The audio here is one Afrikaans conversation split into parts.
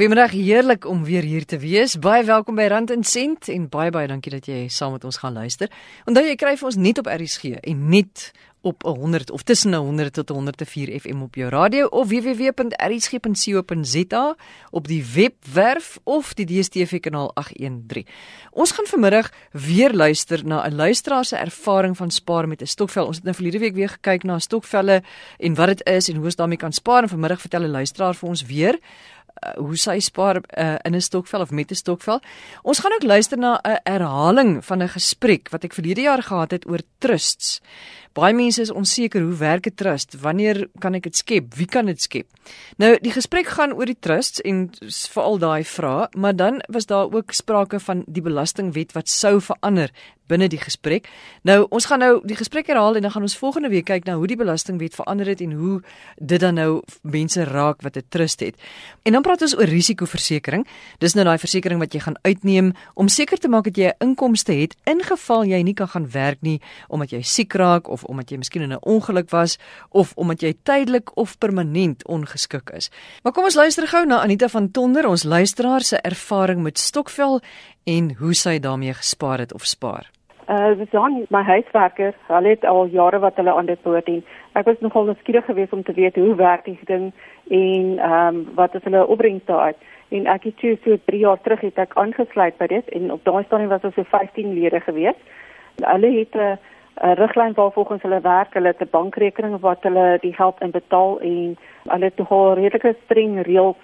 Goeiemôre, heerlik om weer hier te wees. Baie welkom by Rand en Sent en baie baie dankie dat jy saam met ons gaan luister. Onthou jy kry vir ons net op RSG en net op 100 of tussen 100 tot 104 FM op jou radio of www.rsg.co.za op die webwerf of die DStv kanaal 813. Ons gaan vanmiddag weer luister na 'n luisteraar se ervaring van spaar met 'n stokvel. Ons het nou verlede week weer gekyk na stokvelle en wat dit is en hoe ons daarmee kan spaar en vanmiddag vertel 'n luisteraar vir ons weer hoe sy spaar uh, in 'n stokvel of met 'n stokvel. Ons gaan ook luister na 'n herhaling van 'n gesprek wat ek verlede jaar gehad het oor trusts. Baie mense is onseker hoe werk 'n trust? Wanneer kan ek dit skep? Wie kan dit skep? Nou, die gesprek gaan oor die trusts en veral daai vrae, maar dan was daar ook sprake van die belastingwet wat sou verander binne die gesprek. Nou, ons gaan nou die gesprek herhaal en dan gaan ons volgende week kyk na hoe die belastingwet verander het en hoe dit dan nou mense raak wat 'n trust het. En dan praat ons oor risikoversekering. Dis nou daai versekering wat jy gaan uitneem om seker te maak dat jy 'n inkomste het in geval jy nie kan gaan werk nie omdat jy siek raak of omdat jy miskien in 'n ongeluk was of omdat jy tydelik of permanent ongeskik is. Maar kom ons luister gou na Anita van Tonder, ons luisteraar se ervaring met stokvel en hoe sy daarmee gespaar het of spaar. Uh, dis dan my huiswerker. Hulle het al jare wat hulle aan dit behoort en ek was nogal nuuskierig geweest om te weet hoe werk die ding en ehm um, wat is hulle opbrengs daaruit. En ek het toe so 3 jaar terug het ek aangesluit by dit en op daai stadium was ons so 15 lede geweest. Hulle het 'n uh, 'n riglyn waarvolgens hulle werk, hulle het 'n bankrekening wat hulle die geld in betaal en hulle het nogal redelike streng reëls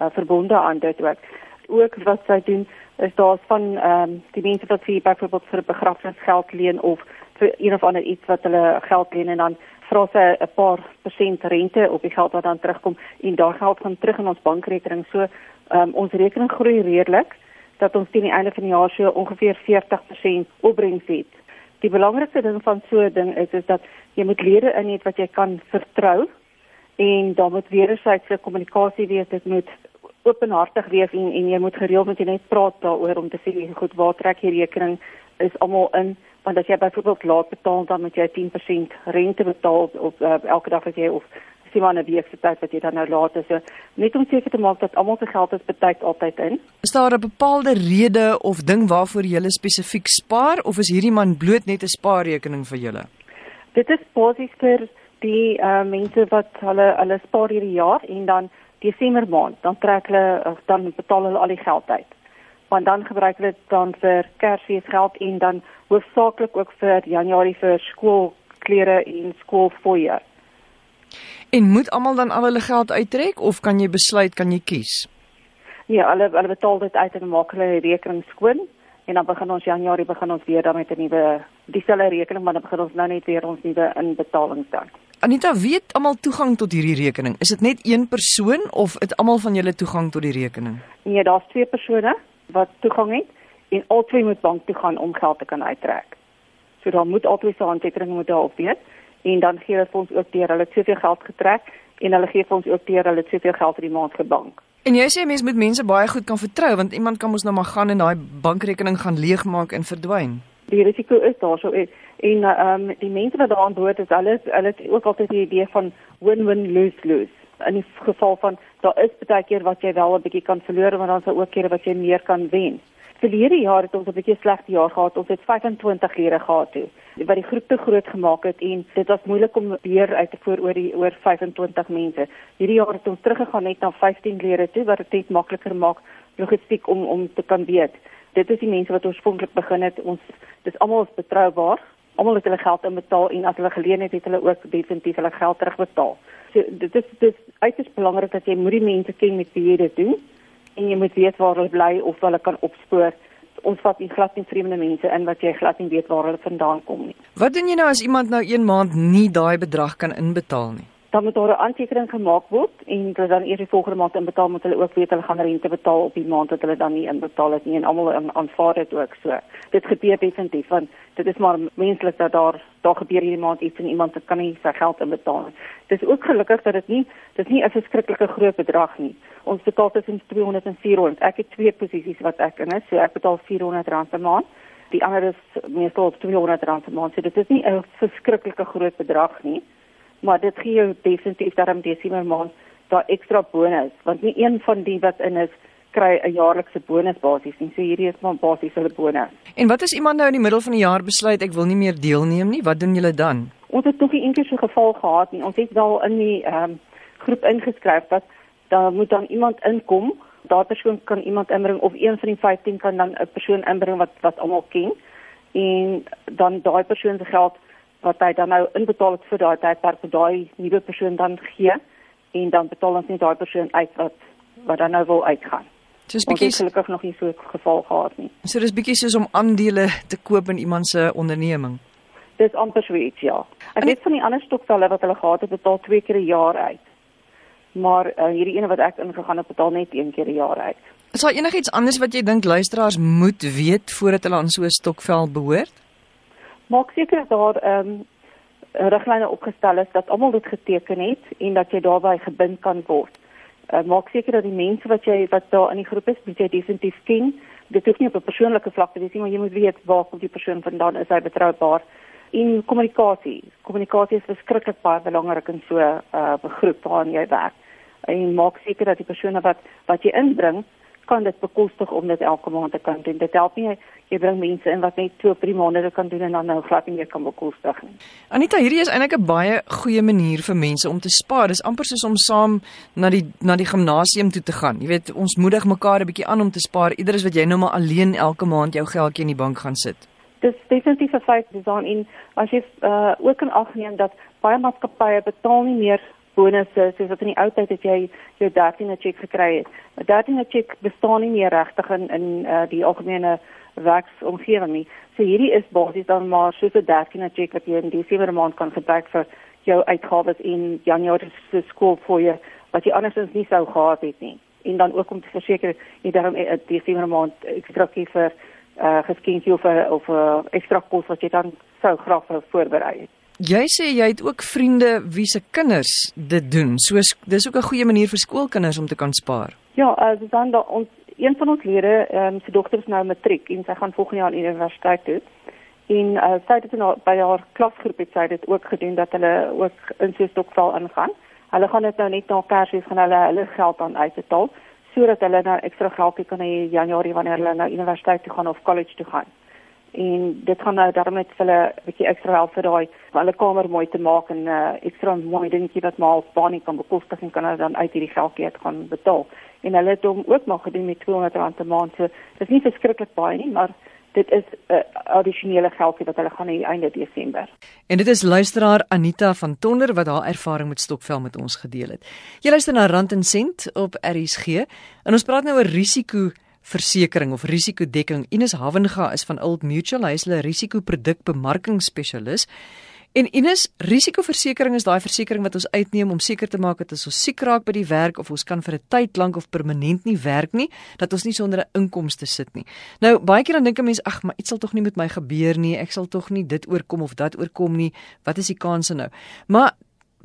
uh, verbonde aan dit ook. Ook wat sy doen is daar van ehm um, die mense wat vir byvoorbeeld vir begrafnisgeld leen of vir een of ander iets wat hulle geld leen en dan vra sy 'n paar persent rente op die geld wat dan terugkom en daar geld gaan terug in ons bankrekening. So ehm um, ons rekening groei redelik dat ons teen die einde van die jaar so ongeveer 40% opbrengs het die belangrikste ding van so 'n ding is is dat jy moet lede in het wat jy kan vertrou en dan moet wederwysige kommunikasie wees dit moet openhartig wees en en jy moet gereeld met net praat daaroor om te sê goed waar trek jy rekening? is almal in want as jy byvoorbeeld laat betaal dan moet jy 10% rente betaal op uh, elke dag as jy of sien maar 'n week se tyd wat jy dan nou laat is. So net om seker te maak dat almal se geld is betyds altyd in. Is daar 'n bepaalde rede of ding waarvoor jy spesifiek spaar of is hierdie man bloot net 'n spaarrekening vir julle? Dit is basies vir die uh, mense wat hulle hulle spaar hierdie jaar en dan Desember maand dan trek hulle of dan betaal hulle al die geld uit. Want dan gebruik hulle dit dan vir Kersfeesgeld en dan hoofsaaklik ook vir Januarie vir skoolklere en skoolfooie. En moet almal dan al hulle geld uittrek of kan jy besluit kan jy kies? Ja, hulle hulle betaal dit uit en maak hulle rekening skoon en dan begin ons Januarie begin ons weer dan met 'n nuwe dieselfde rekening maar dan begin ons nou net weer ons nuwe inbetalings dan. Anita, weet almal toegang tot hierdie rekening? Is dit net een persoon of het almal van julle toegang tot die rekening? Nee, daar's twee persone wat toegang het en albei moet bank toe gaan om geld te kan uittrek. So dan moet albei se handtekening moet daarop wees en dan gee hulle vir ons ook deur hulle soveel geld getrek en hulle gee vir ons ook deur hulle soveel geld vir die maand gebank. En jy sê mense moet mense baie goed kan vertrou want iemand kan mos nou maar gaan en daai bankrekening gaan leegmaak en verdwyn. Die risiko is daar so en ehm um, die mense wat daaraan behoort is alles hulle het ook altyd die idee van win-win lose-lose. In die geval van daar is baie keer wat jy wel 'n bietjie kan verloor maar dan is daar ook kere wat jy meer kan wen verlede jaar het ons 'n bietjie slegte jaar gehad. Ons het 25 lede gehad toe wat die groep te groot gemaak het en dit was moeilik om weer uit te voer oor die oor 25 mense. Hierdie jaar het ons teruggegaan net na 15 lede toe wat dit makliker maak logistiek om om te kan weet. Dit is die mense wat oorspronklik begin het. Ons dis almal betroubaar. Almal het hulle geld inbetaal en as hulle geleen het, het hulle ook definitief hulle geld terugbetaal. So dit is dit is uiters belangrik dat jy moet die mense ken met wie jy dit doen en jy moet weet waar hulle bly of hulle kan opspoor. Ons vat nie glad nie vreemde mense in wat jy glad nie weet waar hulle vandaan kom nie. Wat doen jy nou as iemand nou 1 maand nie daai bedrag kan inbetaal nie? Dan moet daar 'n aantekening gemaak word en dit dan eers die volgende maand inbetaal moet hulle ook weet hulle gaan rente betaal op die maand wat hulle dan nie inbetaal het nie en almal aanvaar dit ook so. Dit gebeur definitief want dit is maar menslik dat daar daar gebeur hierdie maand iets en iemand kan nie sy geld inbetaal nie. Dit is ook gelukkig dat dit nie dit nie 'n verskriklike groot bedrag nie ons betaal tussen 200 en 400. Ek het twee posisies wat ek in is, so ek betaal 400 rand per maand. Die ander is meestal op 200 rand per maand. So dit is nie 'n verskriklike groot bedrag nie, maar dit gee jou definitief daarom Desember maand daai ekstra bonus want nie een van die wat in is kry 'n jaarlikse bonus basies nie. So hierdie is maar basies hulle bonus. En wat as iemand nou in die middel van die jaar besluit ek wil nie meer deelneem nie? Wat doen julle dan? Ons het nog nie eendag so geval gehad nie. Ons het al in die ehm um, groep ingeskryf dat daar moet dan iemand inkom. Daardie persoon kan iemand inbring of een van die 15 kan dan 'n persoon inbring wat wat almal ken. En dan daai persoon se geld wat hy dan nou inbetaal het vir daai tydperk vir daai nuwe persoon dan gee en dan betaal ons net daai persoon uit wat wat dan nou wil uitgaan. Dis bietjie gelukkig nog nie so 'n geval gehad nie. So dis bietjie soos om aandele te koop in iemand se onderneming. Dis amper so iets, ja. Ek weet van die ander stokvelle wat hulle gehad het, betaal twee keer 'n jaar uit. Maar uh, hierdie ene wat ek ingegaan het, betaal net een keer 'n jaar uit. Is daar enigiets anders wat jy dink luisteraars moet weet voordat hulle aan so 'n stokvel behoort? Maak seker dat daar ehm um, riglyne opgestel is dat almal dit geteken het en dat jy daarbey gebind kan word uh, maak seker dat die mense wat jy wat daar in die groep is, moet jy definitief ken. Dit hoef nie op 'n persoonlike vlak te wees nie, maar jy moet weet waar kom die persoon vandaan, is hy betroubaar? En kommunikasie. Kommunikasie is verskriklik baie belangrik in so 'n uh, groep waarin jy werk. En maak seker dat die persone wat wat jy inbring, kan dit bekostig om dit elke maand te kan doen. Dit help nie jy bring mense in wat net 2 of 3 maande kan doen en dan nou glad nie meer kan bekostig nie. Anita, hierdie is eintlik 'n baie goeie manier vir mense om te spaar. Dis amper soos om saam na die na die gimnasium toe te gaan. Jy weet, ons moedig mekaar 'n bietjie aan om te spaar. Ieder is wat jy nou maar alleen elke maand jou geldjie in die bank gaan sit. Dis definitief 'n feit dis dan in as jy uh, ook in ag neem dat baie maatskappye betaal nie meer bonusse soos wat in die ou tyd het jy jou 13de cheque gekry het. 'n 13de cheque bestaan nie meer regtig in in uh, die algemene werksomgewing nie. So hierdie is basies dan maar soos 'n 13de cheque wat jy in Desember maand kan gebruik vir jou uitgawes in Januarie se skool vir jou wat jy andersins nie sou gehad het nie. En dan ook om te verseker jy daarom 'n Desember maand ekstra vir uh geskenkie of of uh, ekstra kos wat jy dan sou graag voorberei het. Jy sê jy het ook vriende wie se kinders dit doen. So dis ook 'n goeie manier vir skoolkinders om te kan spaar. Ja, uh, dan da, ons een van ons lede, ehm um, se dogter is nou matriek en sy gaan volgende jaar aan universiteit toe. En uh, sy het dit nou by haar klasgroep het sy dit ook gedoen dat hulle ook in so 'n stokval ingaan. Hulle gaan dit nou net na Kersfees gaan hulle hulle geld aan uitbetaal sodat hulle nou ekstra geld kan hê Januarie wanneer hulle na universiteit toe gaan of college toe gaan en dit gaan nou daarom net vir hulle 'n bietjie ekstra help vir daai hulle kamer mooi te maak en 'n uh, ekstra mooi dingetjie wat maar Bani kan bekostig en kan hulle dan uit hierdie geldjie uit gaan betaal. En hulle het hom ook maar gedoen met 200 rand 'n maand. So dis nie verskriklik baie nie, maar dit is 'n uh, addisionele geldjie wat hulle gaan hê einde Desember. En dit is luisteraar Anita van Tonder wat haar ervaring met stokvel met ons gedeel het. Jy luister na Rand en Sent op RSG en ons praat nou oor risiko versekering of risikodekking. Ines Havenga is van Old Mutual, hy is 'n risikoprodukbemarkingsspesialis. En Ines, risikoversekering is daai versekering wat ons uitneem om seker te maak dat as ons siek raak by die werk of ons kan vir 'n tyd lank of permanent nie werk nie, dat ons nie sonder 'n inkomste sit nie. Nou, baie keer dan dink 'n mens, ag, maar iets sal tog nie met my gebeur nie. Ek sal tog nie dit oorkom of dat oorkom nie. Wat is die kanse nou? Maar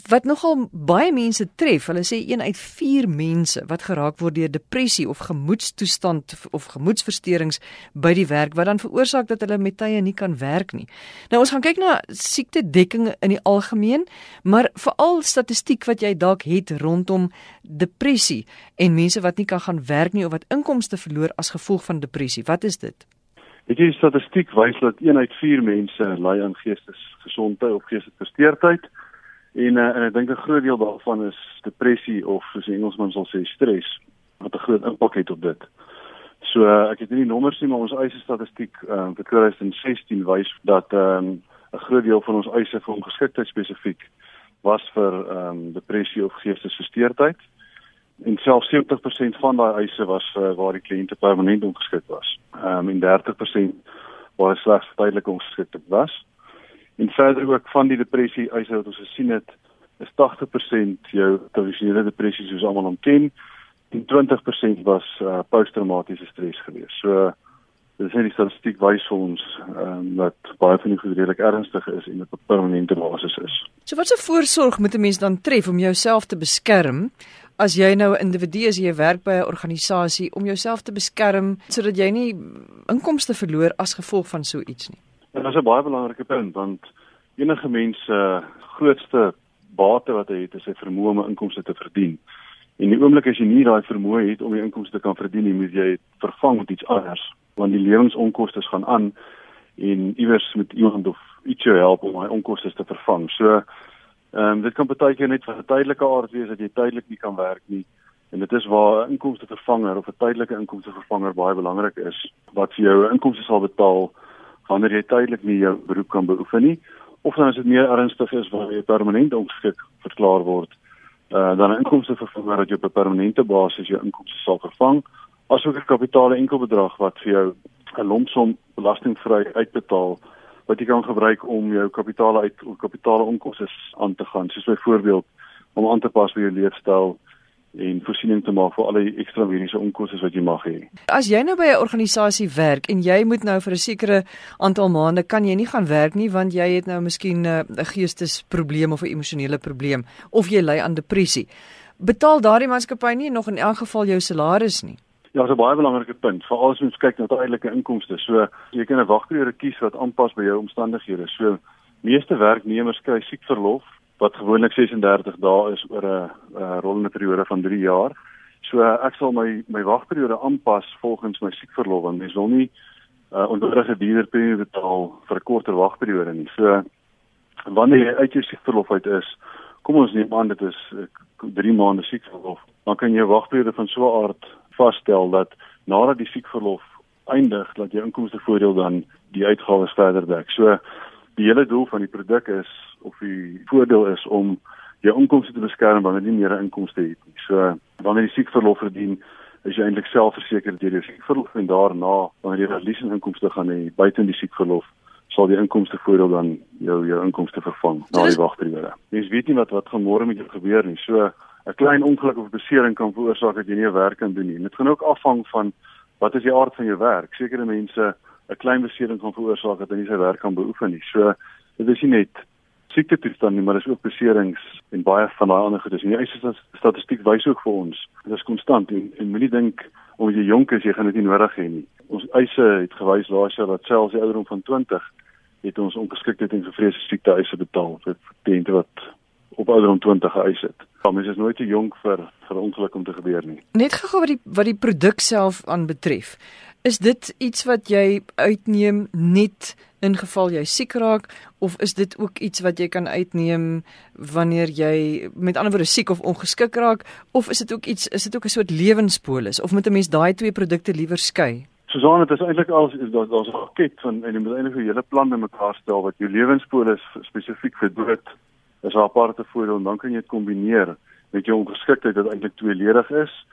wat nogal baie mense tref. Hulle sê een uit 4 mense wat geraak word deur depressie of gemoedstoestand of gemoedsversteurings by die werk wat dan veroorsaak dat hulle met tye nie kan werk nie. Nou ons gaan kyk na siektedekking in die algemeen, maar veral statistiek wat jy dalk het rondom depressie en mense wat nie kan gaan werk nie of wat inkomste verloor as gevolg van depressie. Wat is dit? Dit is statistiek wys dat 1 uit 4 mense ly aan geestesgesondheid of geestesversteurdheid. En uh, en ek dink 'n groot deel daarvan is depressie of soos Engelsman sal sê stres wat 'n groot impak het op dit. So uh, ek het nie die nommers nie, maar ons eise statistiek uh, vir 2016 wys dat ehm, 'n um, groot deel van ons eise vir ongeskiktheid spesifiek was vir ehm um, depressie of geestesgesteurdheid. En selfs 70% van daai eise was uh, waar die kliënte permanent ongeskik was. Ehm um, en 30% waar slegs tydelik ongeskik was. En verder ook van die depressie eise wat ons gesien het, is 80% jou tradisionele depressie soos almal hom ken en 20% was uh, posttraumatiese stres gewees. So dis net die statistiek wys vir ons um, dat baie van die goed redelik ernstig is en op 'n permanente basis is. So wat 'n voorsorg moet 'n mens dan tref om jouself te beskerm? As jy nou 'n individu is, jy werk by 'n organisasie om jouself te beskerm sodat jy nie inkomste verloor as gevolg van so iets nie. En dit is 'n baie belangrike punt want enige mens se grootste bate wat hy het is sy vermoë om inkomste te verdien. En die oomblik as jy nie daai vermoë het om die inkomste te kan verdien nie, moet jy vervang met iets anders, want die lewensonkoste gaan aan en iewers moet iemand of iets jou help om daai onkoste te vervang. So ehm um, dit kan baie keer net vir 'n tydelike aard wees dat jy tydelik nie kan werk nie. En dit is waar 'n inkomste vervanger of 'n tydelike inkomste vervanger baie belangrik is wat vir jou inkomste sal betaal wanneer jy tydelik nie jou beroep kan beoefen nie of dan as dit meer ernstig is waar jy permanent ongeskik verklaar word uh dan inkomste vervanger wat jy op 'n permanente basis jou inkomste sal vervang asook 'n kapitaal enkelbedrag wat vir jou 'n lompsom belastingvry uitbetaal wat jy kan gebruik om jou kapitaal uit kapitaal onkoste aan te gaan soos byvoorbeeld om aan te pas by jou leefstyl en voorsiening te maak vir al die ekstra mediese onkoste wat jy mag hê. As jy nou by 'n organisasie werk en jy moet nou vir 'n sekere aantal maande kan jy nie gaan werk nie want jy het nou miskien eh, 'n geestesprobleem of 'n emosionele probleem of jy ly aan depressie. Betaal daardie maatskappy nie nog in elk geval jou salaris nie. Ja, dit is 'n baie belangrike punt. Veral as ons kyk na tydelike inkomste. So jy kan 'n wagperiode kies wat aanpas by jou omstandighede. So meeste werknemers kry siekverlof wat gewoonlik 36 dae is oor 'n rollende periode van 3 jaar. So ek sal my my wagperiode aanpas volgens my siekverlof want mens wil nie uh, onnodige duurder premie betaal vir 'n korter wagperiode nie. So wanneer jy uit jou siekverlof uit is, kom ons neem aan dit is 3 uh, maande siekverlof, dan kan jy 'n wagperiode van so 'n aard vasstel dat nadat die siekverlof eindig, dat jou inkomstevoordeel dan die uitgawes verder dek. So die hele doel van die produk is of die voordeel is om jou inkomste te beskerm wanneer jy nie meer 'n inkomste het nie. So wanneer jy siekverlof verdien, is jy eintlik selfverseker deur jou siekverlof en daarna wanneer jy verlies in inkomste gaan hê buite die siekverlof sal die inkomste voordeel dan jou jou inkomste vervang na die wagperiode. Mens weet nie wat wat gaan môre met jou gebeur nie. So 'n klein ongeluk of besering kan veroorsaak dat jy nie werk kan doen nie. Dit gaan ook afhang van wat is die aard van jou werk. Sekere mense 'n klein besering kan veroorsaak dat hulle nie sy werk kan beoefen nie. So dit is nie net siekte toestand nie, maar dis ook beserings en baie van daai ander goedes. En die statistiek wys ook vir ons, dit is konstant en, en moenie dink omdat jy jonk is jy gaan dit nie nodig hê nie. Ons eise het gewys laas jaar dat selfs die ouderdom van 20 het ons ongeskiktheid en gevrese siekte eise betaal vir kliënte wat op ouderdom 20 geëis het. Ja, mens is nooit te jonk vir vir ongeluk om te gebeur nie. Net gou wat die wat die produk self aanbetref. Is dit iets wat jy uitneem net in geval jy siek raak of is dit ook iets wat jy kan uitneem wanneer jy met ander woorde siek of ongeskik raak of is dit ook iets is dit ook 'n soort lewenspolis of moet 'n mens daai twee produkte liewer skei? Susan, dit is eintlik al daar's daar's 'n pakket van en jy moet eintlik 'n hele plan bymekaar stel wat jou lewenspolis spesifiek vir dood is 'n aparte voordeel en dan kan jy dit kombineer met jou ongeskiktheid wat eintlik tweeledig is.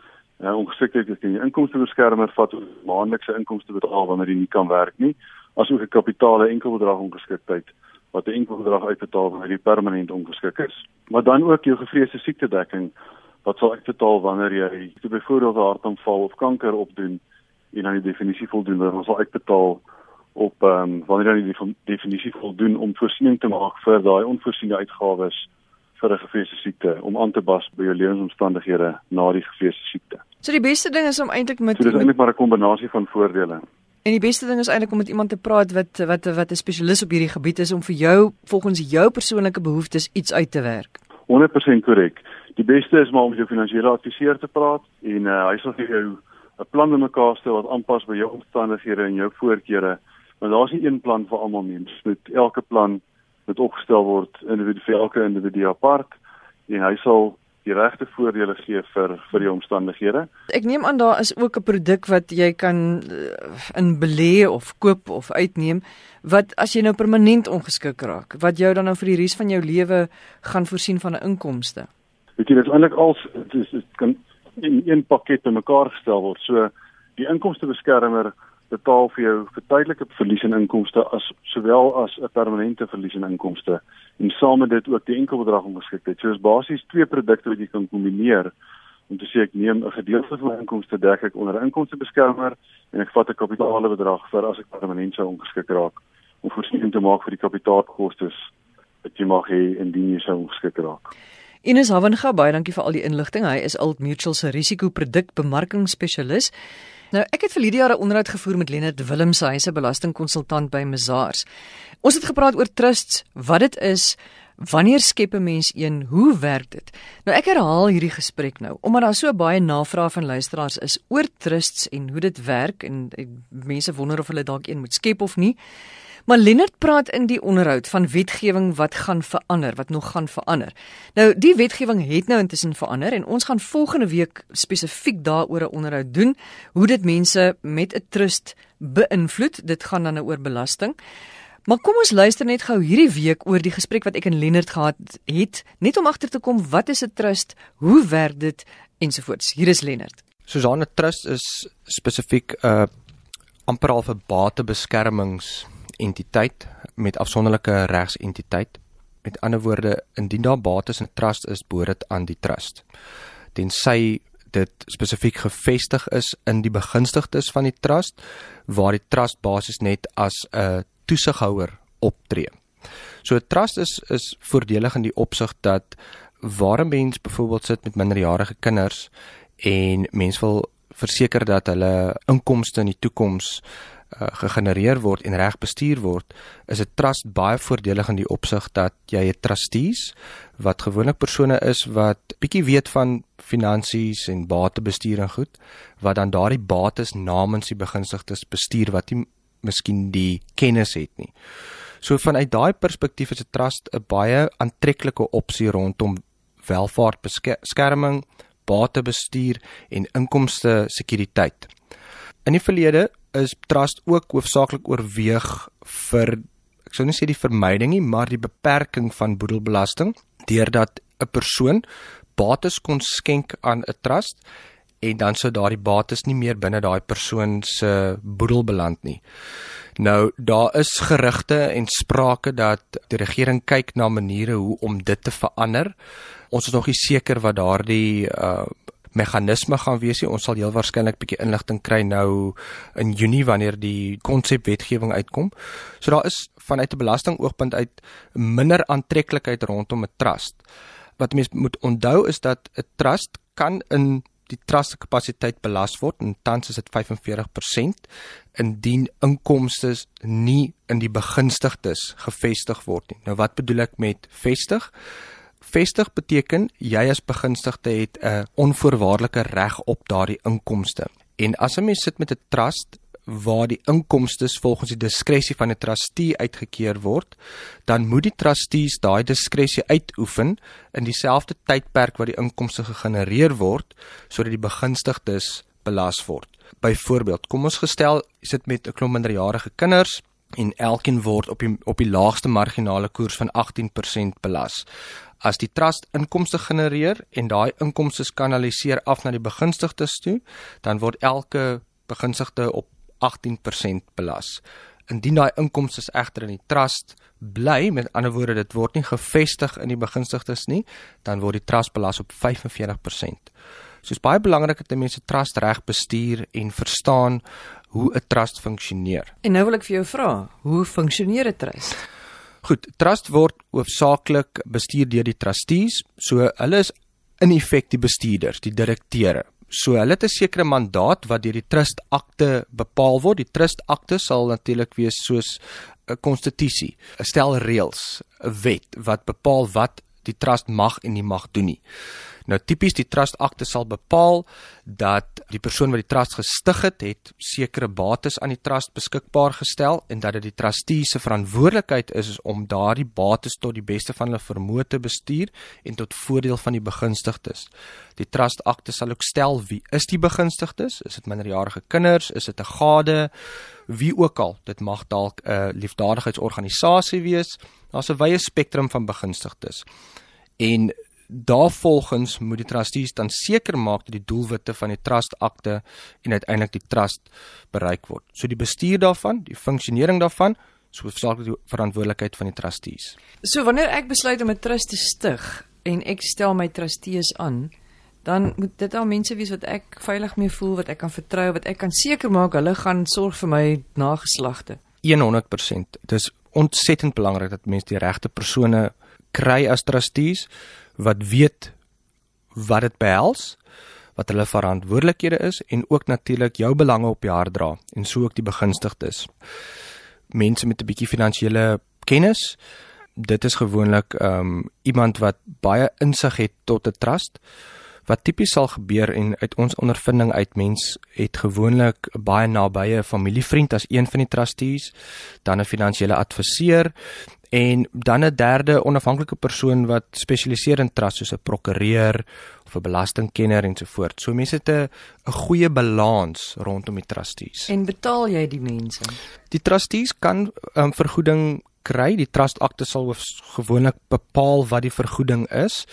Ja, ongeskiktheid is jy inkomstebeskermer vat maandelikse inkomste betaal wanneer jy nie kan werk nie, asook 'n kapitale enkelbedrag ongeskiktheid wat 'n enkelbedrag uitbetaal wanneer jy permanent ongeskik is. Maar dan ook jou gevreesde siektedekking wat sal uitbetaal wanneer jy byvoorbeeld 'n hartaanval of kanker opdoen en aan die definisie voldoen, dan sal uitbetaal op ehm um, wanneer jy die definisie voldoen om voorsiening te maak vir daai onvoorsiene uitgawes vir 'n gevreesde siekte om aan te pas by jou lewensomstandighede na die gevreesde siekte. So die beste ding is om eintlik met so, Dit is eintlik maar 'n kombinasie van voordele. En die beste ding is eintlik om met iemand te praat wat wat wat 'n spesialis op hierdie gebied is om vir jou volgens jou persoonlike behoeftes iets uit te werk. 100% korrek. Die beste is maar om met jou finansiële adviseur te praat en uh, hy sal vir jou 'n plan bymekaar stel wat aanpas by jou omstandighede en jou voorkeure Maar daar's nie een plan vir almal nie. Met elke plan moet opgestel word individueel vir elke individu apart en hy sal die regte voordele gee vir vir die omstandighede. Ek neem aan daar is ook 'n produk wat jy kan uh, in belê of koop of uitneem wat as jy nou permanent ongeskik raak, wat jou dan nou vir die res van jou lewe gaan voorsien van 'n inkomste. Weet jy, dit is eintlik al dit kan in een pakket bymekaar gestel word. So die inkomstebeskermer betaal vir jou vir tydelike verlies in inkomste as sowel as 'n permanente verlies in inkomste en saam met dit ook die enkelbedrag ongeskiktheid. So is basies twee produkte wat jy kan kombineer om te sê ek neem 'n gedeelte van my inkomste dek ek onder inkomstebeskermer en ek vat 'n kapitale bedrag vir as ek permanent sou ongeskik raak om voorsiening te maak vir die kapitaalkoste wat jy mag hê indien jy sou ongeskik raak. Ines Havenga, baie dankie vir al die inligting. Hy is Old Mutual se risikoprodukbemarkingsspesialis. Nou, ek het vir Lydia 'n onderhoud gevoer met Lennard Willemse, hy's 'n belastingkonsultant by Mazars. Ons het gepraat oor trusts, wat dit is, Wanneer skep 'n mens een? Hoe werk dit? Nou ek herhaal hierdie gesprek nou omdat daar so baie navrae van luisteraars is oor trusts en hoe dit werk en, en mense wonder of hulle dalk een moet skep of nie. Maar Lennard praat in die onderhoud van wetgewing wat gaan verander, wat nog gaan verander. Nou die wetgewing het nou intussen verander en ons gaan volgende week spesifiek daaroor 'n onderhoud doen hoe dit mense met 'n trust beïnvloed. Dit gaan dan nou oor belasting. Maar kom ons luister net gou hierdie week oor die gesprek wat ek en Lennard gehad het, net om agter te kom wat is 'n trust, hoe werk dit ensovoorts. Hier is Lennard. Susanne Trust is spesifiek 'n uh, amper al vir batebeskermingsentiteit met afsonderlike regsentiteit. Met ander woorde, indien daar bates in 'n trust is, behoort dit aan die trust. Tensy dit spesifiek gevestig is in die begunstigdes van die trust waar die trust basies net as 'n toesighouer optree. So 'n trust is is voordelig in die opsig dat waar 'n mens byvoorbeeld sit met minderjarige kinders en mens wil verseker dat hulle inkomste in die toekoms uh, gegenereer word en reg bestuur word, is 'n trust baie voordelig in die opsig dat jy 'n trustees wat gewoonlik persone is wat bietjie weet van finansies en batebestuur en goed, wat dan daardie bates namens die begunstigdes bestuur wat nie miskien die kennis het nie. So vanuit daai perspektief is 'n trust 'n baie aantreklike opsie rondom welvaartbeskerming, batebestuur en inkomste sekuriteit. In die verlede is trust ook hoofsaaklik oorweeg vir ek sou nie sê die vermyding nie, maar die beperking van boedelbelasting deurdat 'n persoon bates kon skenk aan 'n trust en dan sou daardie bates nie meer binne daai persoon se boedel beland nie. Nou daar is gerugte en sprake dat die regering kyk na maniere hoe om dit te verander. Ons is nog nie seker wat daardie uh meganisme gaan wees nie. Ons sal heel waarskynlik bietjie inligting kry nou in Junie wanneer die konsepwetgewing uitkom. So daar is vanuit 'n belastingoogpunt uit minder aantreklikheid rondom 'n trust. Wat mense moet onthou is dat 'n trust kan in die trust kapasiteit belas word en tans is dit 45% indien inkomste nie in die begunstigdes gefestig word nie. Nou wat bedoel ek met vestig? Vestig beteken jy as begunstigde het 'n onvoorwaardelike reg op daardie inkomste. En as 'n mens sit met 'n trust waar die inkomste volgens die diskresie van 'n trustee uitgekeer word, dan moet die trustees daai diskresie uitoefen in dieselfde tydperk wat die inkomste gegenereer word sodat die begunstigdes belas word. Byvoorbeeld, kom ons gestel jy sit met 'n klomp minderjarige kinders en elkeen word op die op die laagste marginale koers van 18% belas. As die trust inkomste genereer en daai inkomste kanaliseer af na die begunstigdes toe, dan word elke begunstigde op 18% belas. Indien daai inkomste egter in die trust bly, met ander woorde dit word nie gevestig in die begunstigdes nie, dan word die trust belas op 45%. So is baie belangrik dat mense trust reg bestuur en verstaan hoe 'n trust funksioneer. En nou wil ek vir jou vra, hoe funksioneer 'n trust? Goed, trust word hoofsaaklik bestuur deur die trustees, so hulle is in effek die bestuurders, die direkteure. So hulle het 'n sekere mandaat wat deur die trust akte bepaal word. Die trust akte sal natuurlik wees soos 'n konstitusie, 'n stel reëls, 'n wet wat bepaal wat die trust mag en nie mag doen nie. Nou tipies die trust akte sal bepaal dat die persoon wat die trust gestig het, het sekere bates aan die trust beskikbaar gestel en dat dit die trustee se verantwoordelikheid is, om daardie bates tot die beste van hulle vermoë te bestuur en tot voordeel van die begunstigdes. Die trust akte sal ook stel wie is die begunstigdes? Is dit minderjarige kinders? Is dit 'n gade? Wie ook al, dit mag dalk 'n liefdadigheidsorganisasie wees. Daar's 'n wye spektrum van begunstigdes. En daarvolgens moet die trustees dan seker maak dat die doelwitte van die trust akte en uiteindelik die trust bereik word. So die bestuur daarvan, die funksionering daarvan, so hoofsaaklik die verantwoordelikheid van die trustees. So wanneer ek besluit om 'n trust te stig en ek stel my trustees aan, dan moet dit al mense wees wat ek veilig mee voel, wat ek kan vertrou, wat ek kan seker maak hulle gaan sorg vir my nageslagte. 100%. Dit is ontsettend belangrik dat mense die regte persone kry as trustees wat weet wat dit behels, wat hulle verantwoordelikhede is en ook natuurlik jou belange op die hart dra en so ook die begunstigdes. Mense met 'n bietjie finansiële kennis dit is gewoonlik ehm um, iemand wat baie insig het tot 'n trust wat tipies sal gebeur en uit ons ondervinding uit mens het gewoonlik baie nabye familievriend as een van die trustees, dan 'n finansiële adviseur en dan 'n derde onafhanklike persoon wat spesialiseer in trust soos 'n prokureur of 'n belastingkenner ensovoorts. So mense het 'n 'n goeie balans rondom die trustees. En betaal jy die mense? Die trustees kan um, vergoeding kry. Die trust akte sal gewoonlik bepaal wat die vergoeding is.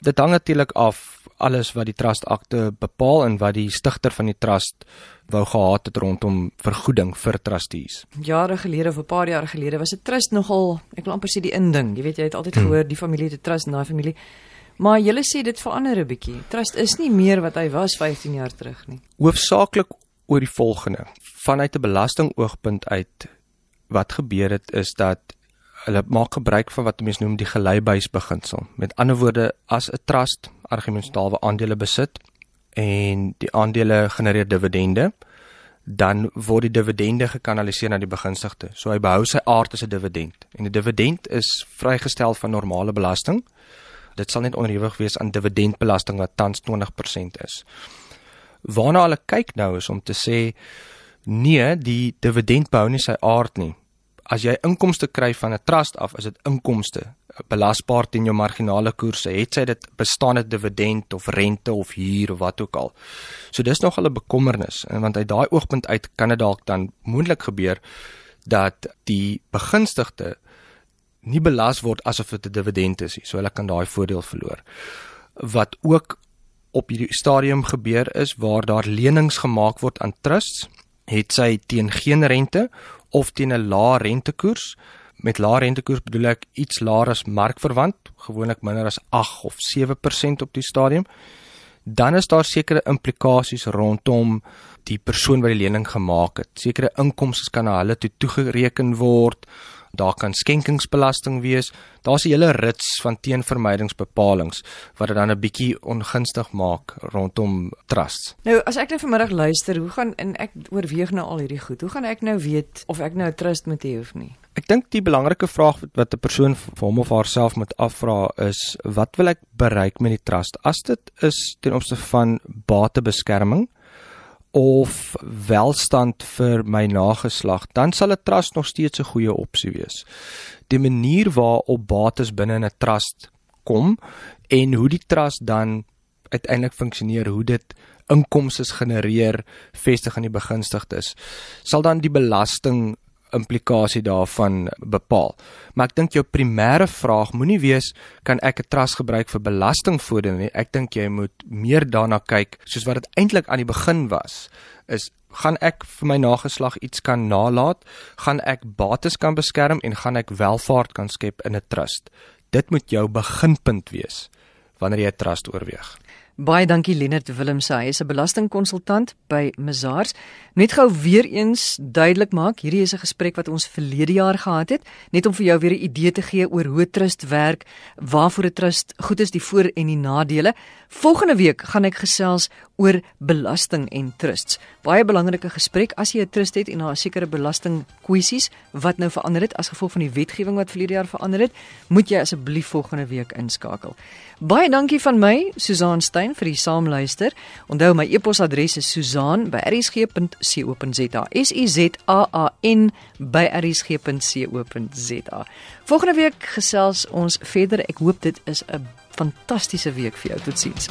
Dit hang natuurlik af alles wat die trust akte bepaal en wat die stigter van die trust wou gehad het rondom vergoeding vir trustees. Jare gelede of 'n paar jaar gelede was 'n trust nogal, ek wil amper sê die inding. Jy weet jy het altyd gehoor die familie het 'n trust en daai familie Maar julle sê dit verander 'n bietjie. Trust is nie meer wat hy was 15 jaar terug nie. Hoofsaaklik oor die volgende. Vanuit 'n belastingoogpunt uit wat gebeur het is dat hulle maak gebruik van wat mense noem die geleibuisbeginsel. Met ander woorde, as 'n trust argumentaalwe aandele besit en die aandele genereer dividende, dan word die dividende gekanaliseer na die begunstigde. So hy behou sy aard as 'n dividend. En 'n dividend is vrygestel van normale belasting. Dit sal net onderhewig wees aan dividendbelasting wat tans 20% is. Waarna hulle kyk nou is om te sê nee, die dividend behou nie sy aard nie as jy inkomste kry van 'n trust af, is dit inkomste belasbaar teen jou marginale koerse. Het sy dit bestaande dividend of rente of huur of wat ook al. So dis nog 'n bekommernis en want uit daai oogpunt uit kan dit dalk dan moontlik gebeur dat die begunstigde nie belas word asof dit 'n dividend is nie. So hulle kan daai voordeel verloor. Wat ook op hierdie stadium gebeur is waar daar lenings gemaak word aan trusts, het sy teen geen rente of teen 'n lae rentekoers. Met lae rentekoers bedoel ek iets laer as markverwant, gewoonlik minder as 8 of 7% op die stadium. Dan is daar sekere implikasies rondom die persoon wat die lening gemaak het. Sekere inkomste kan na hulle toe toegereken word daar kan skenkingsbelasting wees. Daar's 'n hele rits van teenvermydingsbepalings wat dit dan 'n bietjie ongunstig maak rondom trusts. Nou, as ek nou vanmiddag luister, hoe gaan en ek oorweeg nou al hierdie goed. Hoe gaan ek nou weet of ek nou 'n trust moet hê of nie? Ek dink die belangrike vraag wat 'n persoon vir hom of haarself moet afvra is, wat wil ek bereik met die trust? As dit is ten opsigte van batebeskerming, of welstand vir my nageslag, dan sal 'n trust nog steeds 'n goeie opsie wees. Die manier waarop bates binne 'n trust kom en hoe die trust dan uiteindelik funksioneer, hoe dit inkomste genereer vestig aan die begunstigdes, sal dan die belasting implikasie daarvan bepaal. Maar ek dink jou primêre vraag moenie wees kan ek 'n trust gebruik vir belastingvoordele nie. Ek dink jy moet meer daarna kyk soos wat dit eintlik aan die begin was. Is gaan ek vir my nageslag iets kan nalat? Gaan ek bates kan beskerm en gaan ek welvaart kan skep in 'n trust? Dit moet jou beginpunt wees wanneer jy 'n trust oorweeg. Baie dankie Lennard Willems. Hy is 'n belastingkonsultant by Mazars. Net gou weer eens duidelik maak, hierdie is 'n gesprek wat ons verlede jaar gehad het, net om vir jou weer 'n idee te gee oor hoe 'n trust werk, waarvoor 'n trust goed is, die voor en die nadele. Volgende week gaan ek gesels oor belasting en trusts. Baie belangrike gesprek as jy 'n trust het en daar is sekere belasting kwessies wat nou verander het as gevolg van die wetgewing wat verlede jaar verander het, moet jy asseblief volgende week inskakel. Baie dankie van my, Susan Stein vir die saamluister. Onthou my e-posadres is susan@rsg.co.za. S U Z A A N @rsg.co.za. Volgende week gesels ons verder. Ek hoop dit is 'n fantastiese week vir jou. Totsiens.